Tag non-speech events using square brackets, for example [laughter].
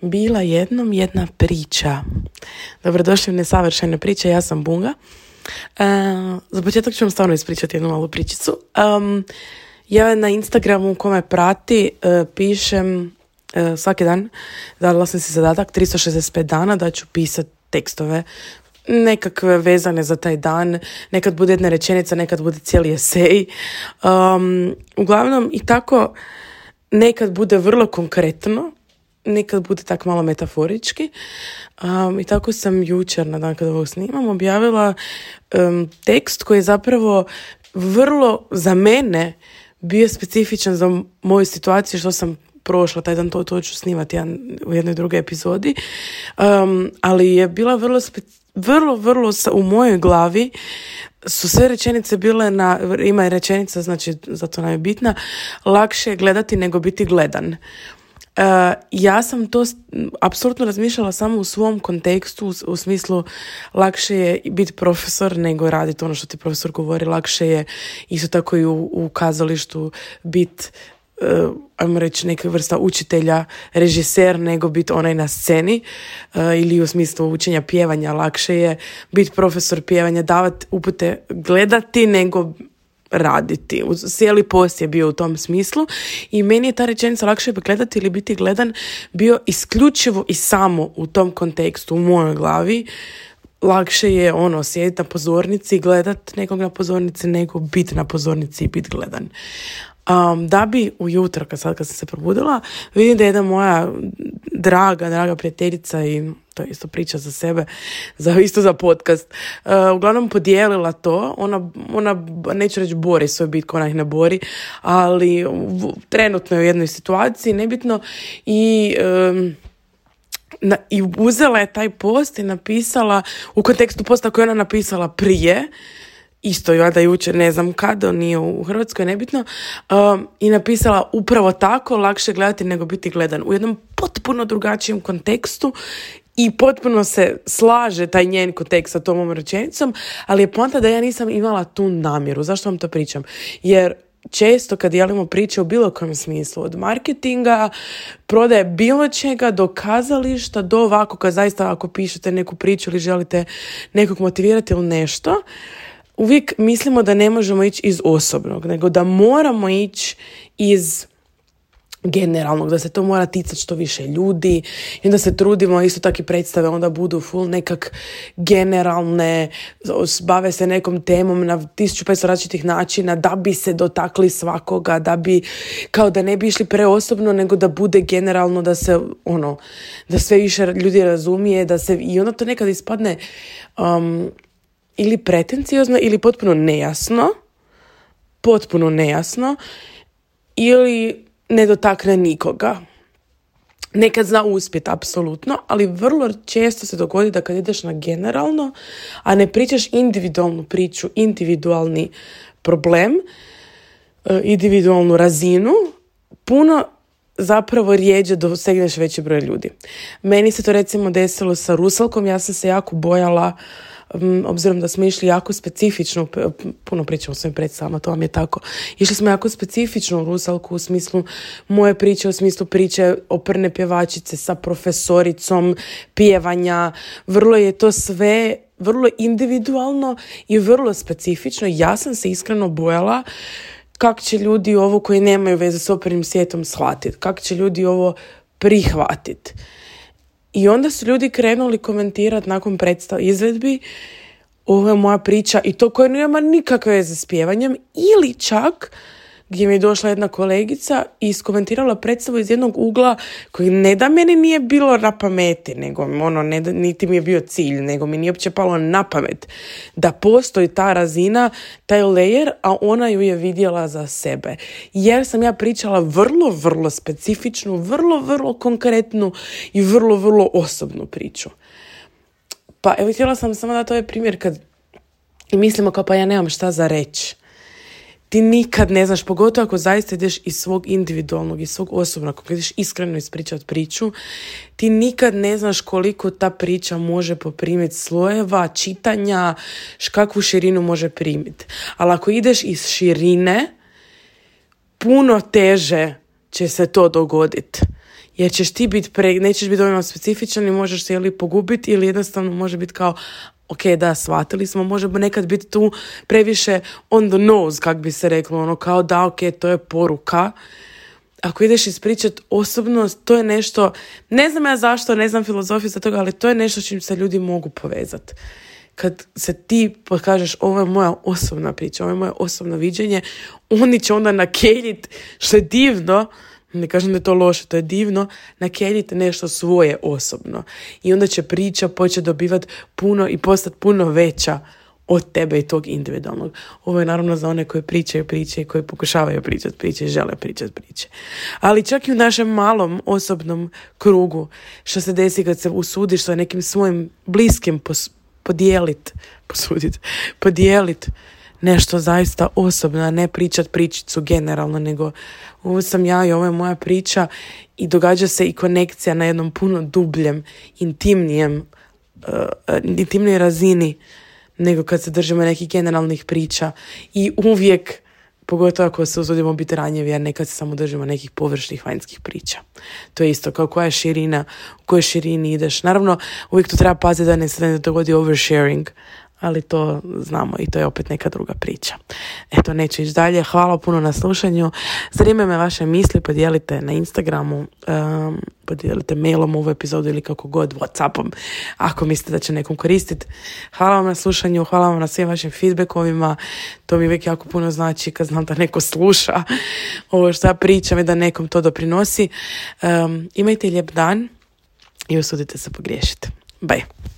bila jednom jedna priča. Dobrodošli u Nesavršene priče, ja sam Bunga. E, za početak ću vam stvarno ispričati jednu malu pričicu. ja na Instagramu U kome prati e, pišem e, svaki dan, dala sam si zadatak 365 dana da ću pisati tekstove nekakve vezane za taj dan, nekad bude jedna rečenica, nekad bude cijeli esej. Um, uglavnom i tako nekad bude vrlo konkretno, nekad bude tak malo metaforički. I tako sam jučer, na dan kada ovo snimam, objavila tekst koji je zapravo vrlo za mene bio specifičan za moju situaciju što sam prošla, taj dan to, to ću snimati u jednoj drugoj epizodi, ali je bila vrlo, vrlo, vrlo u mojoj glavi su sve rečenice bile na, ima je rečenica, znači zato nam je bitna, lakše je gledati nego biti gledan. Eh, ja sam to apsolutno razmišljala samo u svom kontekstu, u, smislu lakše je biti profesor nego raditi ono što ti profesor govori, lakše je isto tako i u, kazalištu biti uh, eh, ajmo reći neka vrsta učitelja, režiser nego biti onaj na sceni eh, ili u smislu učenja pjevanja lakše je biti profesor pjevanja, davati upute gledati nego raditi. Cijeli post je bio u tom smislu i meni je ta rečenica lakše bi gledati ili biti gledan bio isključivo i samo u tom kontekstu u mojoj glavi. Lakše je ono sjediti na pozornici i gledati nekog na pozornici nego biti na pozornici i biti gledan. Um, da bi ujutro, kad sad kad sam se probudila, vidim da je jedna moja draga, draga prijateljica i to je isto priča za sebe, za, [laughs] isto za podcast. Uh, uglavnom podijelila to, ona, ona neću reći bori svoj bitko, ona ih ne bori, ali trenutno je u jednoj situaciji, nebitno, i... na, i uzela je taj post i napisala u kontekstu posta koji je ona napisala prije isto da jučer, ne znam kada, on nije u Hrvatskoj, nebitno, um, i napisala upravo tako, lakše gledati nego biti gledan. U jednom potpuno drugačijem kontekstu i potpuno se slaže taj njen kontekst sa tomom rečenicom, ali je poanta da ja nisam imala tu namjeru. Zašto vam to pričam? Jer često kad jelimo priče u bilo kojem smislu, od marketinga, prodaje bilo čega, do kazališta, do ovako kad zaista ako pišete neku priču ili želite nekog motivirati ili nešto, uvijek mislimo da ne možemo ići iz osobnog, nego da moramo ići iz generalnog, da se to mora ticati što više ljudi i onda se trudimo, isto tako i predstave onda budu full nekak generalne, bave se nekom temom na 1500 različitih načina da bi se dotakli svakoga, da bi, kao da ne bi išli preosobno, nego da bude generalno, da se, ono, da sve više ljudi razumije, da se, i onda to nekad ispadne um, ili pretenciozno ili potpuno nejasno, potpuno nejasno ili ne dotakne nikoga. Nekad zna uspjet, apsolutno, ali vrlo često se dogodi da kad ideš na generalno, a ne pričaš individualnu priču, individualni problem, e, individualnu razinu, puno zapravo rijeđe dosegneš veći broj ljudi. Meni se to recimo desilo sa Rusalkom, ja sam se jako bojala obzirom da smo išli jako specifično, puno pričamo o svojim predstavama, to vam je tako, išli smo jako specifično u Rusalku u smislu moje priče, u smislu priče oprne pjevačice sa profesoricom, pjevanja, vrlo je to sve vrlo individualno i vrlo specifično. Ja sam se iskreno bojala kako će ljudi ovo koji nemaju veze s opernim svijetom shvatiti, kak će ljudi ovo prihvatiti. I onda su ljudi krenuli komentirati nakon predstav izvedbi ovo je moja priča i to koja nema nikakve veze s pjevanjem ili čak gdje mi je došla jedna kolegica i iskomentirala predstavu iz jednog ugla koji ne da meni nije bilo na pameti, nego ono, niti mi je bio cilj, nego mi nije uopće palo na pamet da postoji ta razina, taj layer, a ona ju je vidjela za sebe. Jer sam ja pričala vrlo, vrlo specifičnu, vrlo, vrlo konkretnu i vrlo, vrlo osobnu priču. Pa evo, htjela sam samo da to je primjer kad mislimo kao pa ja nemam šta za reći ti nikad ne znaš, pogotovo ako zaista ideš iz svog individualnog, iz svog osobnog, ako ideš iskreno ispričati priču, ti nikad ne znaš koliko ta priča može poprimiti slojeva, čitanja, kakvu širinu može primiti. Ali ako ideš iz širine, puno teže će se to dogoditi. Jer ćeš ti biti, nećeš biti dovoljno specifičan i možeš se ili pogubiti ili jednostavno može biti kao, ok, da, shvatili smo, možemo nekad biti tu previše on the nose, kak bi se reklo, ono kao da, ok, to je poruka. Ako ideš ispričat osobnost, to je nešto, ne znam ja zašto, ne znam filozofiju za toga, ali to je nešto čim se ljudi mogu povezati. Kad se ti pokažeš ovo je moja osobna priča, ovo je moje osobno viđenje, oni će onda nakeljit što je divno, ne kažem da je to loše, to je divno, nakenite nešto svoje osobno. I onda će priča početi dobivati puno i postati puno veća od tebe i tog individualnog. Ovo je naravno za one koje pričaju priče i koje pokušavaju pričati priče i žele pričati priče. Ali čak i u našem malom osobnom krugu što se desi kad se usudiš sa nekim svojim bliskim podijeliti podijelit, posudit, podijelit nešto zaista osobno, ne pričat pričicu generalno, nego ovo sam ja i ovo je moja priča i događa se i konekcija na jednom puno dubljem, intimnijem, uh, intimnoj razini nego kad se držimo nekih generalnih priča i uvijek Pogotovo ako se uzvodimo biti ranjivi, ne nekad se samo držimo nekih površnih vanjskih priča. To je isto kao koja je širina, u kojoj širini ideš. Naravno, uvijek tu treba paziti da ne se ne dogodi oversharing, ali to znamo i to je opet neka druga priča. Eto, neću ići dalje. Hvala puno na slušanju. Zanime me vaše misli, podijelite na Instagramu, um, podijelite mailom ovu epizodu ili kako god, Whatsappom, ako mislite da će nekom koristiti. Hvala vam na slušanju, hvala vam na svim vašim feedbackovima. To mi uvijek jako puno znači kad znam da neko sluša ovo što ja pričam i da nekom to doprinosi. Um, imajte lijep dan i usudite se pogriješiti. Bye.